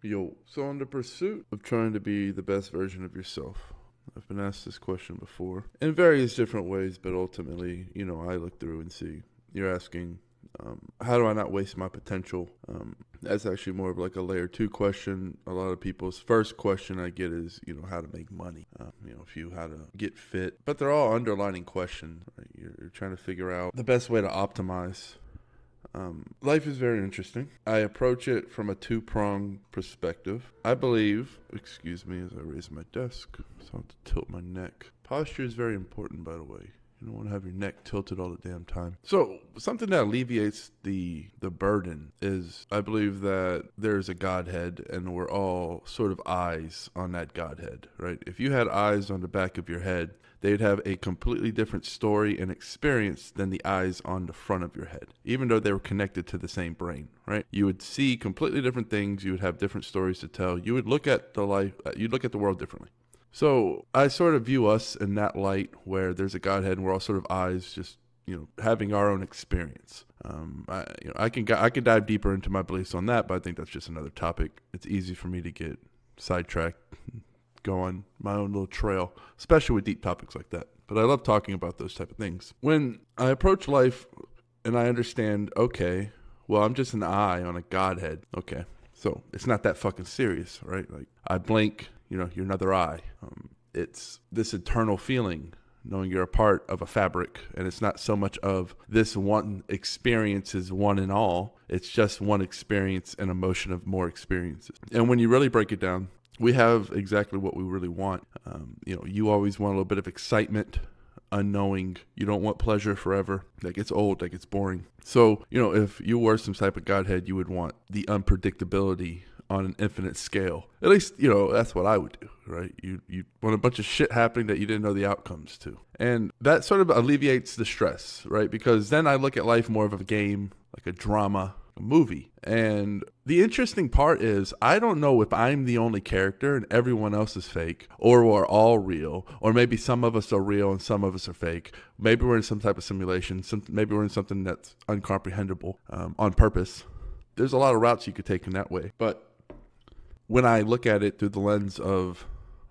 Yo, so in the pursuit of trying to be the best version of yourself, I've been asked this question before in various different ways, but ultimately, you know, I look through and see you're asking, um, how do I not waste my potential? Um, that's actually more of like a layer two question. A lot of people's first question I get is, you know, how to make money, um, you know, if you how to get fit, but they're all underlining questions. Right? You're, you're trying to figure out the best way to optimize um, life is very interesting. I approach it from a two pronged perspective. I believe, excuse me as I raise my desk, so I have to tilt my neck. Posture is very important, by the way. You don't want to have your neck tilted all the damn time. So something that alleviates the the burden is I believe that there's a Godhead and we're all sort of eyes on that Godhead, right? If you had eyes on the back of your head, they'd have a completely different story and experience than the eyes on the front of your head, even though they were connected to the same brain, right? You would see completely different things. You would have different stories to tell. You would look at the life, uh, you'd look at the world differently. So I sort of view us in that light where there's a Godhead and we're all sort of eyes just you know having our own experience. Um, I, you know, I can I can dive deeper into my beliefs on that, but I think that's just another topic. It's easy for me to get sidetracked, go on my own little trail, especially with deep topics like that. But I love talking about those type of things. When I approach life and I understand, okay, well, I'm just an eye on a Godhead. Okay, so it's not that fucking serious, right? Like I blink, you know, you're another eye. Um, it's this eternal feeling knowing you're a part of a fabric and it's not so much of this one experience is one and all it's just one experience and emotion of more experiences. And when you really break it down we have exactly what we really want. Um, you know you always want a little bit of excitement unknowing. You don't want pleasure forever. That gets old that gets boring. So you know if you were some type of godhead you would want the unpredictability on an infinite scale. At least, you know, that's what I would do, right? You you want a bunch of shit happening that you didn't know the outcomes to. And that sort of alleviates the stress, right? Because then I look at life more of a game, like a drama, a movie. And the interesting part is I don't know if I'm the only character and everyone else is fake, or we're all real, or maybe some of us are real and some of us are fake. Maybe we're in some type of simulation. Some, maybe we're in something that's uncomprehendable um, on purpose. There's a lot of routes you could take in that way. But when I look at it through the lens of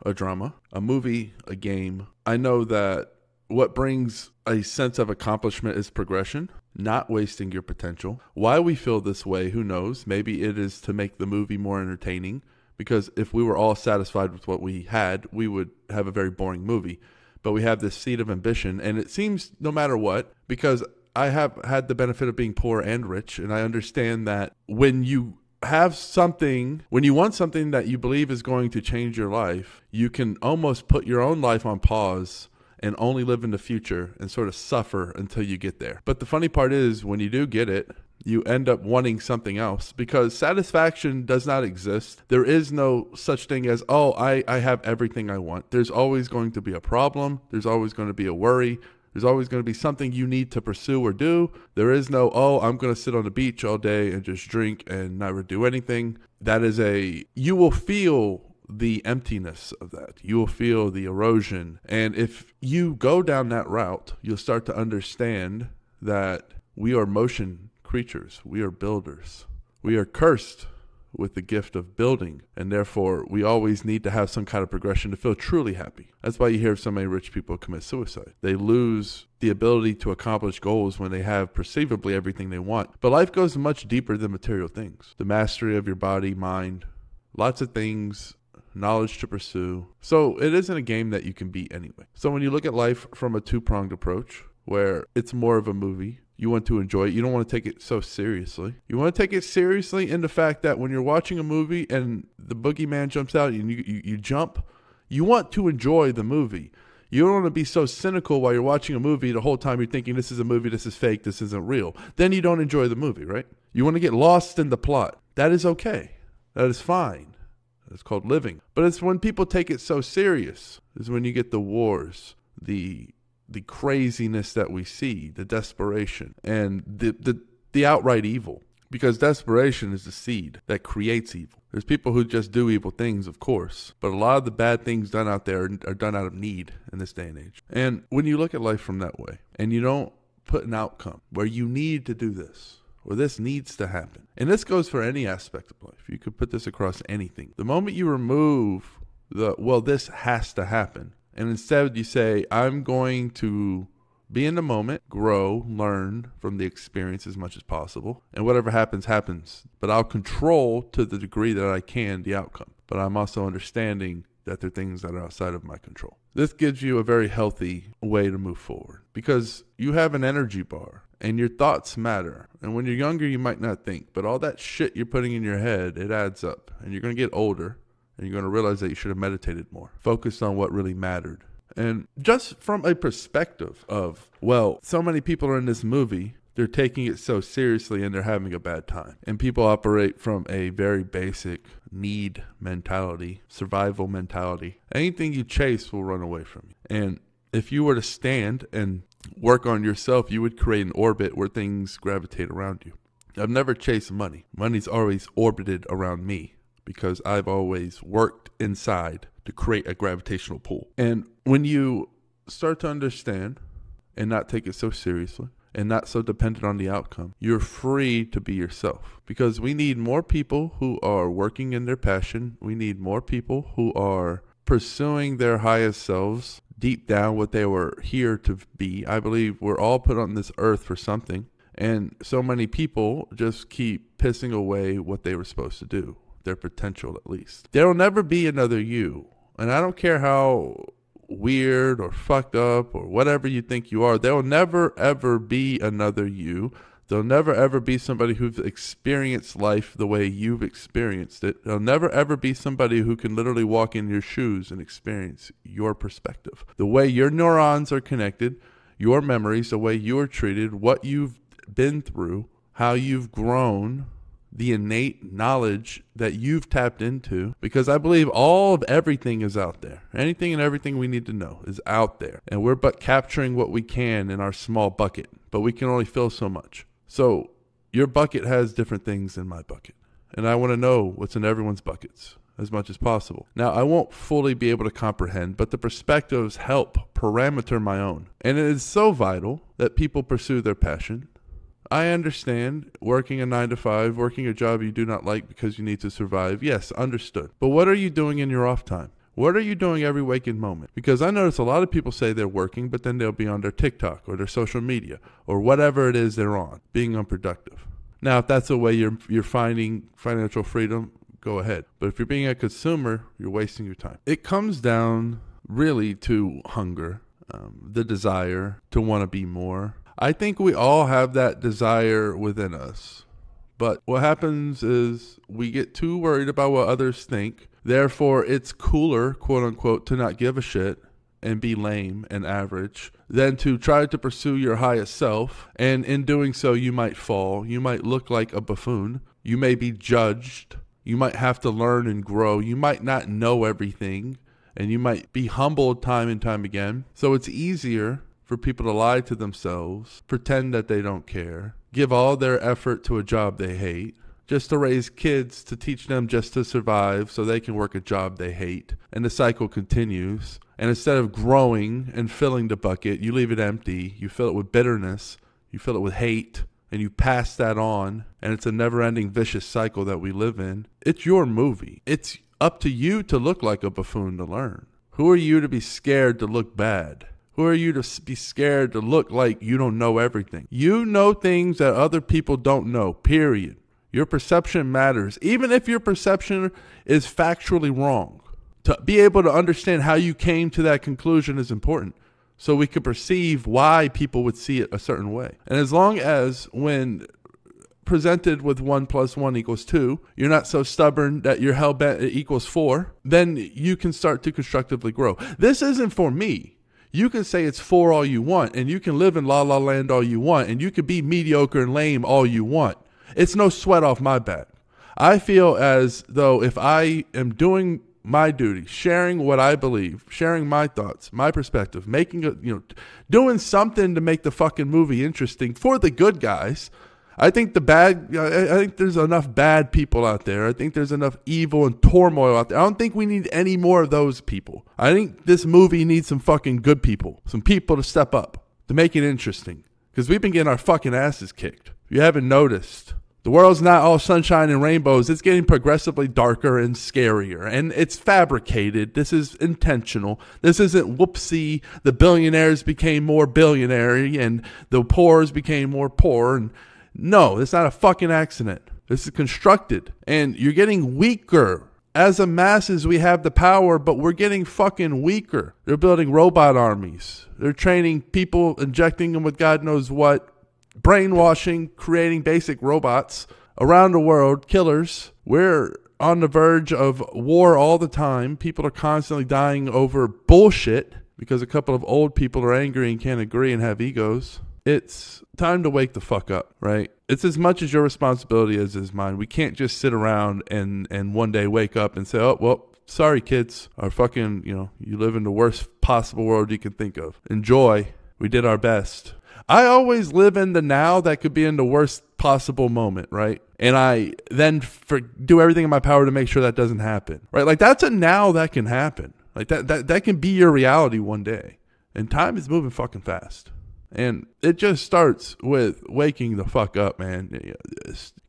a drama, a movie, a game, I know that what brings a sense of accomplishment is progression, not wasting your potential. Why we feel this way, who knows? Maybe it is to make the movie more entertaining because if we were all satisfied with what we had, we would have a very boring movie. But we have this seed of ambition, and it seems no matter what, because I have had the benefit of being poor and rich, and I understand that when you have something when you want something that you believe is going to change your life you can almost put your own life on pause and only live in the future and sort of suffer until you get there but the funny part is when you do get it you end up wanting something else because satisfaction does not exist. There is no such thing as, oh, I, I have everything I want. There's always going to be a problem. There's always going to be a worry. There's always going to be something you need to pursue or do. There is no, oh, I'm going to sit on the beach all day and just drink and never do anything. That is a, you will feel the emptiness of that. You will feel the erosion. And if you go down that route, you'll start to understand that we are motion creatures, we are builders. We are cursed with the gift of building, and therefore we always need to have some kind of progression to feel truly happy. That's why you hear so many rich people commit suicide. They lose the ability to accomplish goals when they have perceivably everything they want. But life goes much deeper than material things. The mastery of your body, mind, lots of things knowledge to pursue. So it isn't a game that you can beat anyway. So when you look at life from a two pronged approach, where it's more of a movie, you want to enjoy it. You don't want to take it so seriously. You want to take it seriously in the fact that when you're watching a movie and the boogeyman jumps out and you, you, you jump, you want to enjoy the movie. You don't want to be so cynical while you're watching a movie the whole time you're thinking this is a movie, this is fake, this isn't real. Then you don't enjoy the movie, right? You want to get lost in the plot. That is okay. That is fine. It's called living. But it's when people take it so serious, is when you get the wars, the the craziness that we see, the desperation, and the, the, the outright evil. Because desperation is the seed that creates evil. There's people who just do evil things, of course, but a lot of the bad things done out there are done out of need in this day and age. And when you look at life from that way, and you don't put an outcome where you need to do this, or this needs to happen. And this goes for any aspect of life. You could put this across anything. The moment you remove the, well, this has to happen, and instead you say, I'm going to be in the moment, grow, learn from the experience as much as possible, and whatever happens, happens. But I'll control to the degree that I can the outcome. But I'm also understanding that there are things that are outside of my control. This gives you a very healthy way to move forward because you have an energy bar and your thoughts matter. And when you're younger, you might not think, but all that shit you're putting in your head, it adds up. And you're going to get older and you're going to realize that you should have meditated more, focused on what really mattered. And just from a perspective of, well, so many people are in this movie, they're taking it so seriously and they're having a bad time. And people operate from a very basic need mentality, survival mentality. Anything you chase will run away from you. And if you were to stand and work on yourself, you would create an orbit where things gravitate around you. I've never chased money. Money's always orbited around me because I've always worked inside to create a gravitational pull. And when you start to understand and not take it so seriously and not so dependent on the outcome, you're free to be yourself. Because we need more people who are working in their passion. We need more people who are pursuing their highest selves deep down what they were here to be. I believe we're all put on this earth for something. And so many people just keep pissing away what they were supposed to do, their potential at least. There will never be another you. And I don't care how weird or fucked up or whatever you think you are, there will never ever be another you. There'll never ever be somebody who's experienced life the way you've experienced it. There'll never ever be somebody who can literally walk in your shoes and experience your perspective. The way your neurons are connected, your memories, the way you're treated, what you've been through, how you've grown, the innate knowledge that you've tapped into because I believe all of everything is out there. Anything and everything we need to know is out there. And we're but capturing what we can in our small bucket, but we can only fill so much. So your bucket has different things in my bucket. And I want to know what's in everyone's buckets as much as possible. Now, I won't fully be able to comprehend, but the perspectives help parameter my own. And it is so vital that people pursue their passion I understand working a nine to five, working a job you do not like because you need to survive. Yes, understood. But what are you doing in your off time? What are you doing every waking moment? Because I notice a lot of people say they're working, but then they'll be on their TikTok or their social media or whatever it is they're on, being unproductive. Now, if that's a way you're you're finding financial freedom, go ahead. But if you're being a consumer, you're wasting your time. It comes down really to hunger, um, the desire to want to be more, I think we all have that desire within us. But what happens is we get too worried about what others think. Therefore, it's cooler, quote unquote, to not give a shit and be lame and average than to try to pursue your highest self. And in doing so, you might fall. You might look like a buffoon. You may be judged. You might have to learn and grow. You might not know everything. And you might be humbled time and time again. So it's easier for people to lie to themselves, pretend that they don't care, give all their effort to a job they hate, just to raise kids to teach them just to survive so they can work a job they hate. And the cycle continues. And instead of growing and filling the bucket, you leave it empty. You fill it with bitterness, you fill it with hate, and you pass that on. And it's a never ending vicious cycle that we live in. It's your movie. It's up to you to look like a buffoon to learn. Who are you to be scared to look bad? Who are you to be scared to look like you don't know everything? You know things that other people don't know, period. Your perception matters, even if your perception is factually wrong. To be able to understand how you came to that conclusion is important so we can perceive why people would see it a certain way. And as long as when presented with one plus one equals two, you're not so stubborn that you're hell bent it equals four, then you can start to constructively grow. This isn't for me. You can say it's four all you want, and you can live in la la land all you want, and you can be mediocre and lame all you want. It's no sweat off my back. I feel as though if I am doing my duty, sharing what I believe, sharing my thoughts, my perspective, making a, you know, doing something to make the fucking movie interesting for the good guys, I think the bad. I think there's enough bad people out there. I think there's enough evil and turmoil out there. I don't think we need any more of those people. I think this movie needs some fucking good people, some people to step up to make it interesting. Because we've been getting our fucking asses kicked. If you haven't noticed, the world's not all sunshine and rainbows. It's getting progressively darker and scarier. And it's fabricated. This is intentional. This isn't whoopsie. The billionaires became more billionaire and the poors became more poor. And no, it's not a fucking accident. This is constructed. And you're getting weaker. As a masses, we have the power, but we're getting fucking weaker. They're building robot armies. They're training people, injecting them with God knows what brainwashing, creating basic robots around the world, killers. We're on the verge of war all the time. People are constantly dying over bullshit because a couple of old people are angry and can't agree and have egos. It's time to wake the fuck up, right? It's as much as your responsibility as is mine. We can't just sit around and and one day wake up and say, "Oh, well, sorry kids. Our fucking, you know, you live in the worst possible world you can think of. Enjoy. We did our best." I always live in the now that could be in the worst possible moment, right? And I then for, do everything in my power to make sure that doesn't happen, right? Like that's a now that can happen. Like that, that, that can be your reality one day. And time is moving fucking fast. And it just starts with waking the fuck up, man.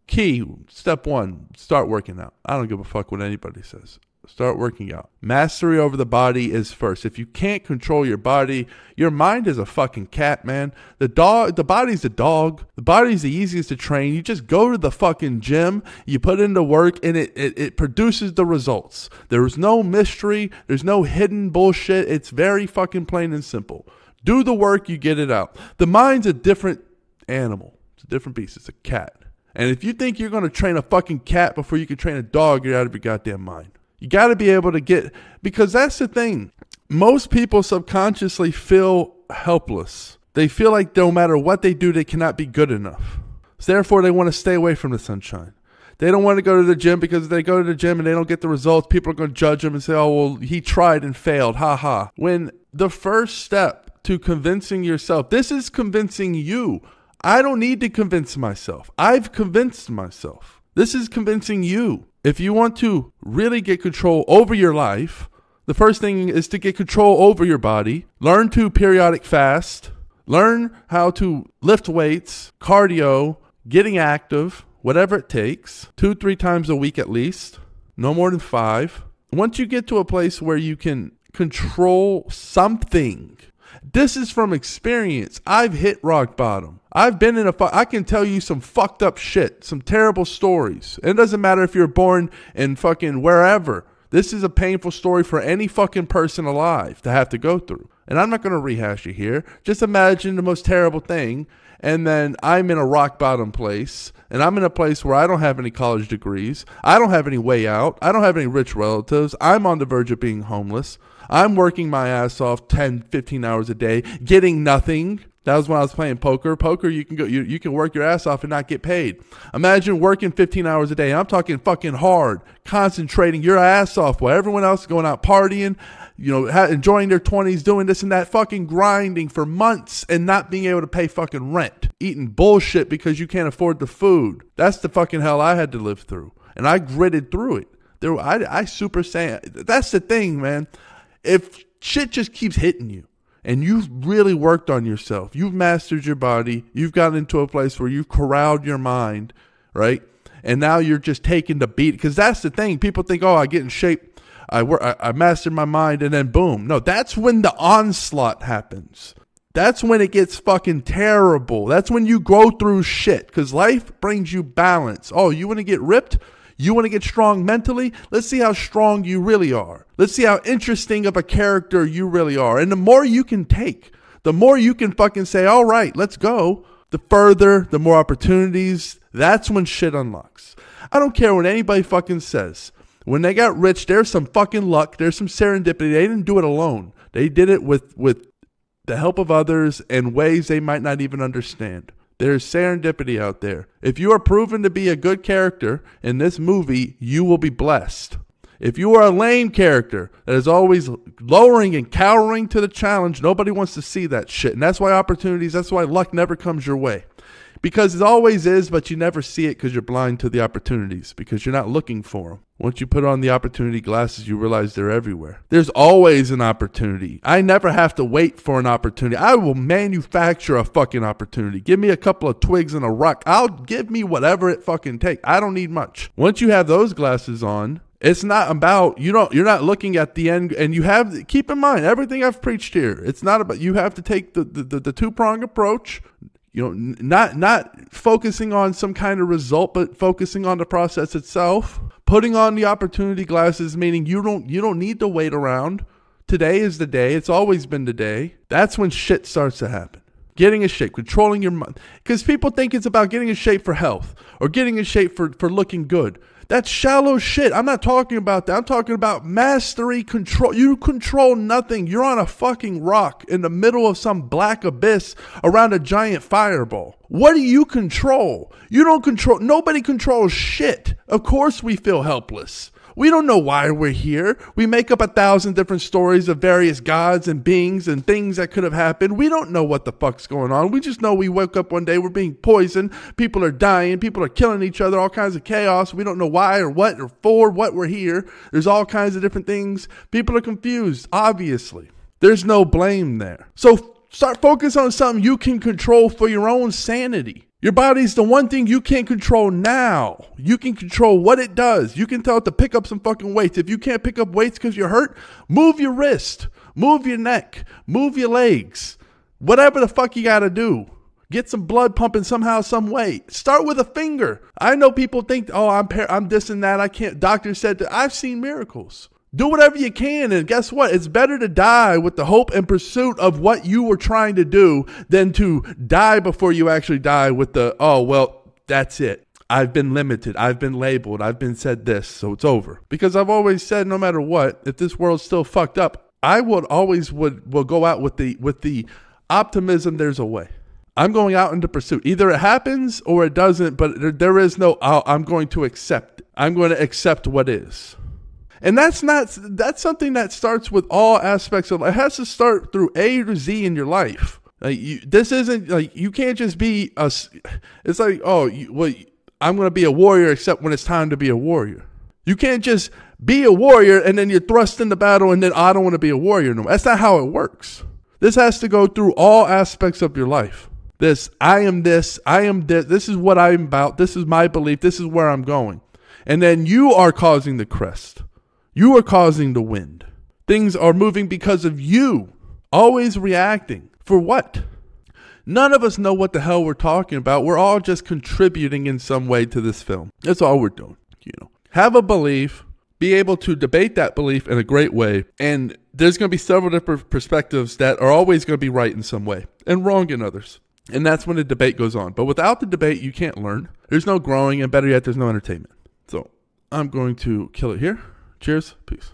Key, step one, start working out. I don't give a fuck what anybody says. Start working out. Mastery over the body is first. If you can't control your body, your mind is a fucking cat, man. The dog, the body's a dog. The body's the easiest to train. You just go to the fucking gym, you put in the work, and it, it, it produces the results. There's no mystery. There's no hidden bullshit. It's very fucking plain and simple. Do the work, you get it out. The mind's a different animal. It's a different beast. It's a cat. And if you think you're going to train a fucking cat before you can train a dog, you're out of your goddamn mind. You got to be able to get, because that's the thing. Most people subconsciously feel helpless. They feel like no matter what they do, they cannot be good enough. So therefore, they want to stay away from the sunshine. They don't want to go to the gym because if they go to the gym and they don't get the results, people are going to judge them and say, oh, well, he tried and failed. Ha ha. When the first step to convincing yourself, this is convincing you. I don't need to convince myself. I've convinced myself. This is convincing you if you want to really get control over your life, the first thing is to get control over your body. Learn to periodic fast. Learn how to lift weights, cardio, getting active, whatever it takes, two, three times a week at least, no more than five. Once you get to a place where you can control something, this is from experience. I've hit rock bottom. I've been in a. Fu- I can tell you some fucked up shit, some terrible stories. It doesn't matter if you're born in fucking wherever. This is a painful story for any fucking person alive to have to go through. And I'm not going to rehash it here. Just imagine the most terrible thing. And then I'm in a rock bottom place. And I'm in a place where I don't have any college degrees. I don't have any way out. I don't have any rich relatives. I'm on the verge of being homeless. I'm working my ass off 10, 15 hours a day, getting nothing. That was when I was playing poker. Poker, you can go, you, you can work your ass off and not get paid. Imagine working 15 hours a day. I'm talking fucking hard, concentrating your ass off while everyone else is going out partying, you know, ha- enjoying their 20s, doing this and that, fucking grinding for months and not being able to pay fucking rent, eating bullshit because you can't afford the food. That's the fucking hell I had to live through. And I gritted through it. There, I, I super say that's the thing, man. If shit just keeps hitting you, and you've really worked on yourself, you've mastered your body, you've gotten into a place where you've corralled your mind, right? And now you're just taking the beat because that's the thing. People think, oh, I get in shape, I work, I, I mastered my mind, and then boom. No, that's when the onslaught happens. That's when it gets fucking terrible. That's when you go through shit because life brings you balance. Oh, you want to get ripped? You want to get strong mentally? Let's see how strong you really are. Let's see how interesting of a character you really are. And the more you can take, the more you can fucking say, all right, let's go, the further, the more opportunities. That's when shit unlocks. I don't care what anybody fucking says. When they got rich, there's some fucking luck. There's some serendipity. They didn't do it alone. They did it with, with the help of others in ways they might not even understand. There's serendipity out there. If you are proven to be a good character in this movie, you will be blessed. If you are a lame character that is always lowering and cowering to the challenge, nobody wants to see that shit. And that's why opportunities, that's why luck never comes your way. Because it always is, but you never see it because you're blind to the opportunities because you're not looking for them. Once you put on the opportunity glasses, you realize they're everywhere. There's always an opportunity. I never have to wait for an opportunity. I will manufacture a fucking opportunity. Give me a couple of twigs and a rock. I'll give me whatever it fucking take. I don't need much. Once you have those glasses on, it's not about you don't you're not looking at the end and you have keep in mind everything I've preached here. It's not about you have to take the the, the, the two prong approach you know not not focusing on some kind of result but focusing on the process itself. Putting on the opportunity glasses meaning you don't you don't need to wait around. Today is the day. It's always been the day. That's when shit starts to happen. Getting in shape controlling your mind because people think it's about getting in shape for health or getting in shape for for looking good that's shallow shit. I'm not talking about that. I'm talking about mastery control. You control nothing. You're on a fucking rock in the middle of some black abyss around a giant fireball. What do you control? You don't control, nobody controls shit. Of course we feel helpless. We don't know why we're here. We make up a thousand different stories of various gods and beings and things that could have happened. We don't know what the fuck's going on. We just know we woke up one day, we're being poisoned, people are dying, people are killing each other, all kinds of chaos. We don't know why or what or for what we're here. There's all kinds of different things. People are confused, obviously. There's no blame there. So start focus on something you can control for your own sanity. Your body's the one thing you can't control now. You can control what it does. You can tell it to pick up some fucking weights. If you can't pick up weights because you're hurt, move your wrist, move your neck, move your legs, whatever the fuck you gotta do. Get some blood pumping somehow, some way. Start with a finger. I know people think, oh, I'm par- I'm this and that. I can't. Doctor said that. I've seen miracles. Do whatever you can. And guess what? It's better to die with the hope and pursuit of what you were trying to do than to die before you actually die with the, oh, well, that's it. I've been limited. I've been labeled. I've been said this, so it's over. Because I've always said, no matter what, if this world's still fucked up, I would always would will go out with the with the optimism. There's a way. I'm going out into pursuit. Either it happens or it doesn't. But there, there is no. I'm going to accept. I'm going to accept what is. And that's not that's something that starts with all aspects of life. It has to start through A to Z in your life. Like you, this isn't like you can't just be a. It's like oh, you, well, I'm going to be a warrior except when it's time to be a warrior. You can't just be a warrior and then you're thrust into battle and then I don't want to be a warrior no more. That's not how it works. This has to go through all aspects of your life. This I am this, I am this. This is what I'm about. This is my belief. This is where I'm going. And then you are causing the crest. You are causing the wind. Things are moving because of you, always reacting. For what? None of us know what the hell we're talking about. We're all just contributing in some way to this film. That's all we're doing. You know, have a belief, be able to debate that belief in a great way, and there's going to be several different perspectives that are always going to be right in some way and wrong in others. And that's when the debate goes on. But without the debate, you can't learn. There's no growing, and better yet, there's no entertainment. So I'm going to kill it here. Cheers. Peace.